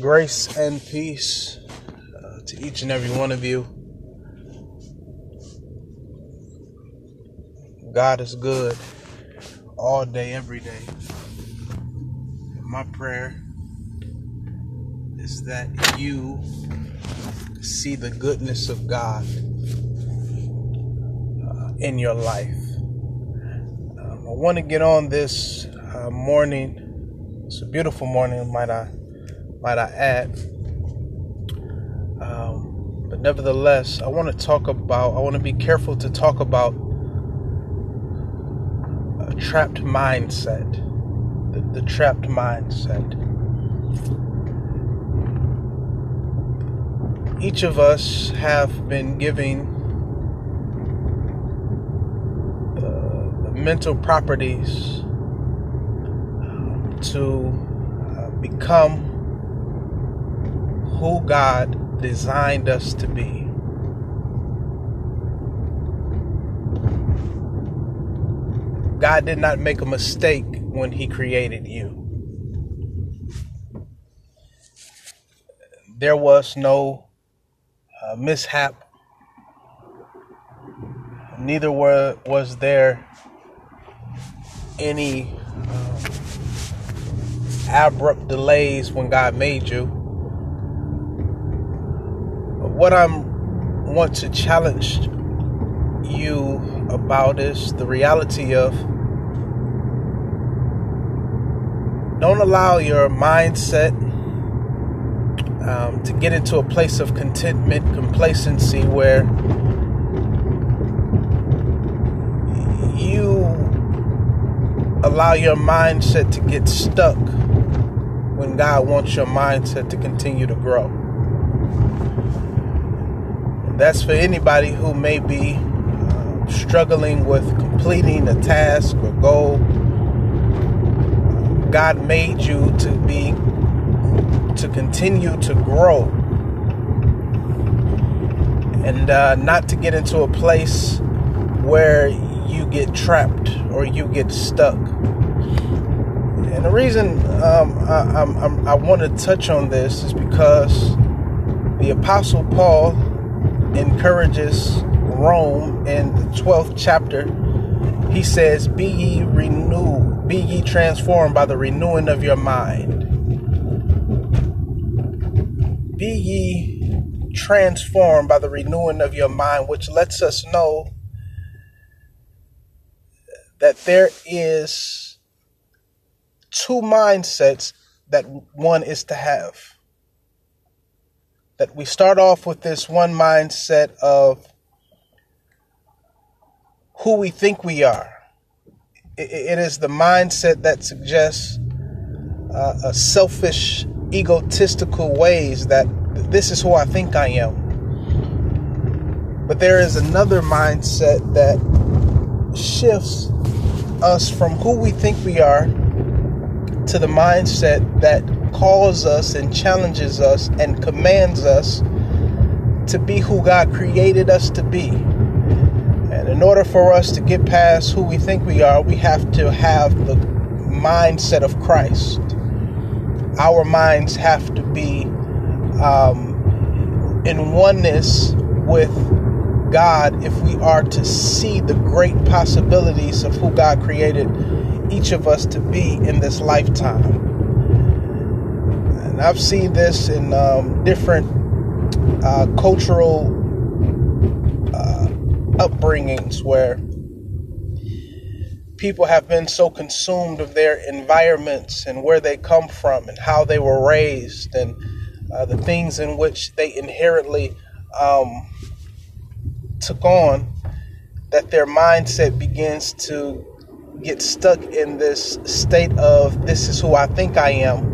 Grace and peace uh, to each and every one of you. God is good all day, every day. My prayer is that you see the goodness of God uh, in your life. Um, I want to get on this uh, morning. It's a beautiful morning, might I might I add. Um, but nevertheless, I want to talk about. I want to be careful to talk about a trapped mindset. The, the trapped mindset. Each of us have been giving the, the mental properties um, to uh, become who God designed us to be. God did not make a mistake when He created you. There was no uh, mishap, neither were, was there any uh, abrupt delays when God made you what I want to challenge you about is the reality of don't allow your mindset um, to get into a place of contentment, complacency, where you allow your mindset to get stuck when God wants your mindset to continue to grow. That's for anybody who may be uh, struggling with completing a task or goal. God made you to be, to continue to grow and uh, not to get into a place where you get trapped or you get stuck. And the reason um, I, I'm, I want to touch on this is because the Apostle Paul encourages Rome in the 12th chapter. He says, Be ye renewed, be ye transformed by the renewing of your mind. Be ye transformed by the renewing of your mind, which lets us know that there is two mindsets that one is to have that we start off with this one mindset of who we think we are. it is the mindset that suggests uh, a selfish, egotistical ways that this is who I think I am. But there is another mindset that shifts us from who we think we are to the mindset that calls us and challenges us and commands us to be who God created us to be. And in order for us to get past who we think we are, we have to have the mindset of Christ. Our minds have to be um, in oneness with God if we are to see the great possibilities of who God created each of us to be in this lifetime. And I've seen this in um, different uh, cultural uh, upbringings where people have been so consumed of their environments and where they come from and how they were raised and uh, the things in which they inherently um, took on that their mindset begins to get stuck in this state of this is who I think I am,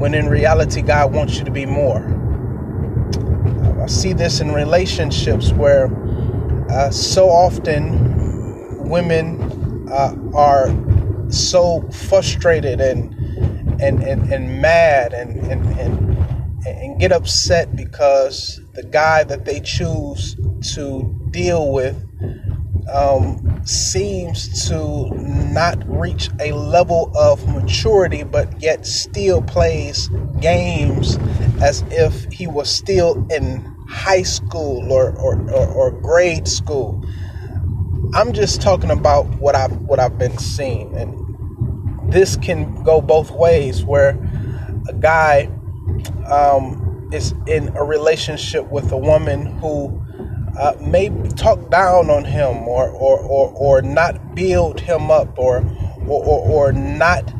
when in reality, God wants you to be more. I see this in relationships where uh, so often women uh, are so frustrated and and, and, and mad and, and, and, and get upset because the guy that they choose to deal with um, seems to not reach a level of maturity, but yet still plays games as if he was still in high school or, or, or, or grade school. I'm just talking about what I've what I've been seeing, and this can go both ways. Where a guy um, is in a relationship with a woman who uh, may talk down on him or, or, or, or not build him up or, or, or, or not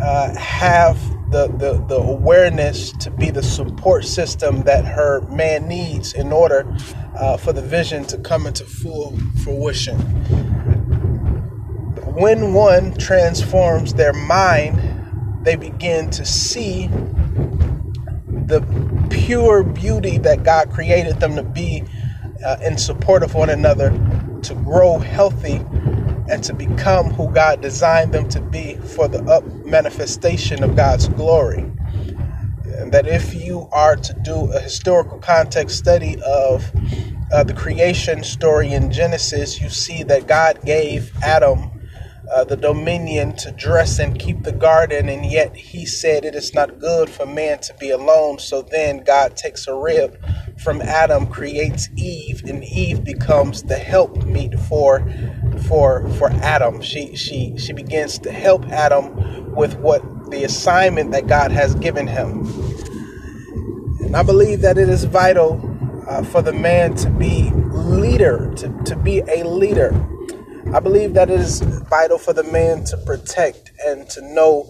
uh, have the, the, the awareness to be the support system that her man needs in order uh, for the vision to come into full fruition. When one transforms their mind, they begin to see the pure beauty that God created them to be uh, in support of one another to grow healthy and to become who God designed them to be for the up manifestation of God's glory. And that if you are to do a historical context study of uh, the creation story in Genesis, you see that God gave Adam uh, the dominion to dress and keep the garden, and yet he said it is not good for man to be alone. So then God takes a rib from Adam, creates Eve, and Eve becomes the help meet for for for Adam. She she she begins to help Adam with what the assignment that God has given him. And I believe that it is vital uh, for the man to be leader, to, to be a leader I believe that it is vital for the man to protect and to know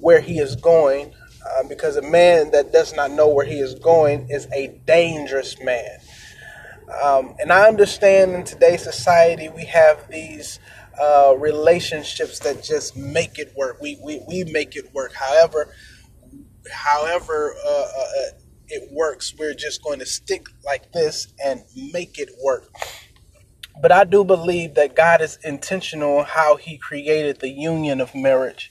where he is going uh, because a man that does not know where he is going is a dangerous man. Um, and I understand in today's society we have these uh, relationships that just make it work. We, we, we make it work. However, however uh, uh it works, we're just going to stick like this and make it work. But I do believe that God is intentional how He created the union of marriage.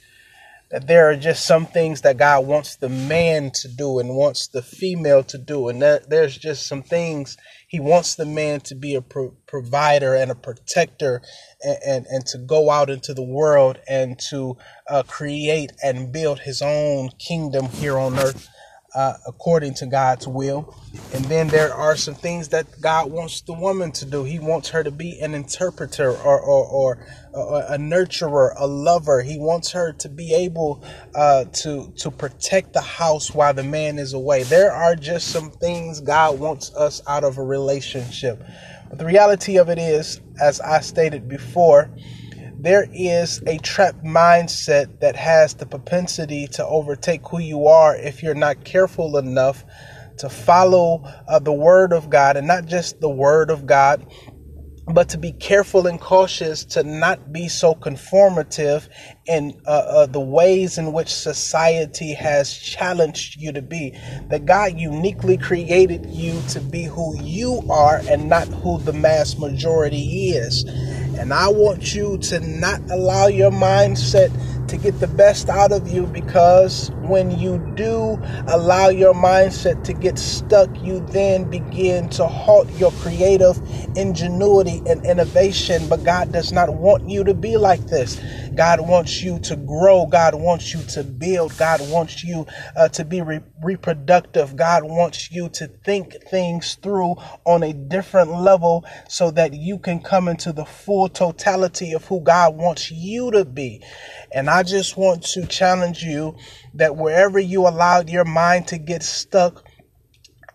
That there are just some things that God wants the man to do and wants the female to do. And that there's just some things He wants the man to be a pro- provider and a protector and, and, and, to go out into the world and to uh, create and build His own kingdom here on earth uh, according to God's will. And then there are some things that God wants the woman to do. He wants her to be an interpreter or, or, or, or a nurturer, a lover. He wants her to be able uh, to, to protect the house while the man is away. There are just some things God wants us out of a relationship. But the reality of it is, as I stated before, there is a trap mindset that has the propensity to overtake who you are if you're not careful enough to follow uh, the word of God and not just the word of God but to be careful and cautious to not be so conformative in uh, uh, the ways in which society has challenged you to be. That God uniquely created you to be who you are and not who the mass majority is. And I want you to not allow your mindset to get the best out of you because when you do allow your mindset to get stuck, you then begin to halt your creative ingenuity and innovation. But God does not want you to be like this. God wants you to grow. God wants you to build. God wants you uh, to be re- reproductive. God wants you to think things through on a different level so that you can come into the full totality of who God wants you to be. And I just want to challenge you that wherever you allowed your mind to get stuck,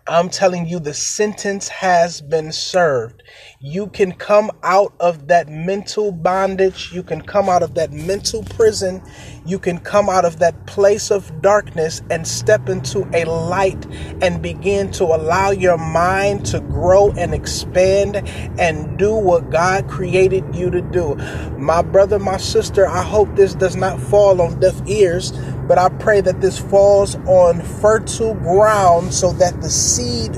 I'm telling you, the sentence has been served. You can come out of that mental bondage. You can come out of that mental prison. You can come out of that place of darkness and step into a light and begin to allow your mind to grow and expand and do what God created you to do. My brother, my sister, I hope this does not fall on deaf ears but I pray that this falls on fertile ground so that the seed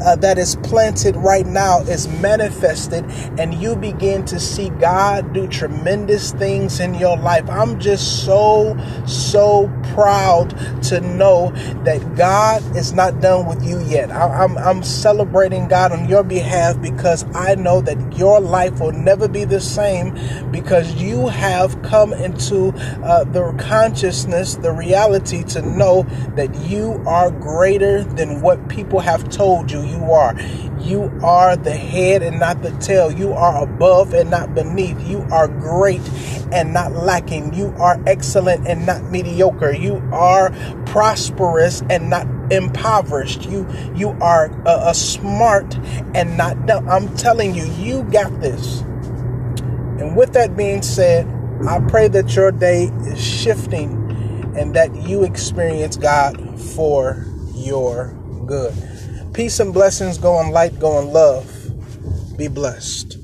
uh, that is planted right now is manifested, and you begin to see God do tremendous things in your life. I'm just so, so proud to know that God is not done with you yet. I, I'm, I'm celebrating God on your behalf because I know that your life will never be the same because you have come into uh, the consciousness, the reality to know that you are greater than what people have told you you are. You are the head and not the tail. You are above and not beneath. You are great and not lacking. You are excellent and not mediocre. You are prosperous and not impoverished. You you are a, a smart and not dumb. I'm telling you, you got this. And with that being said, I pray that your day is shifting and that you experience God for your good. Peace and blessings. Go in light, go in love. Be blessed.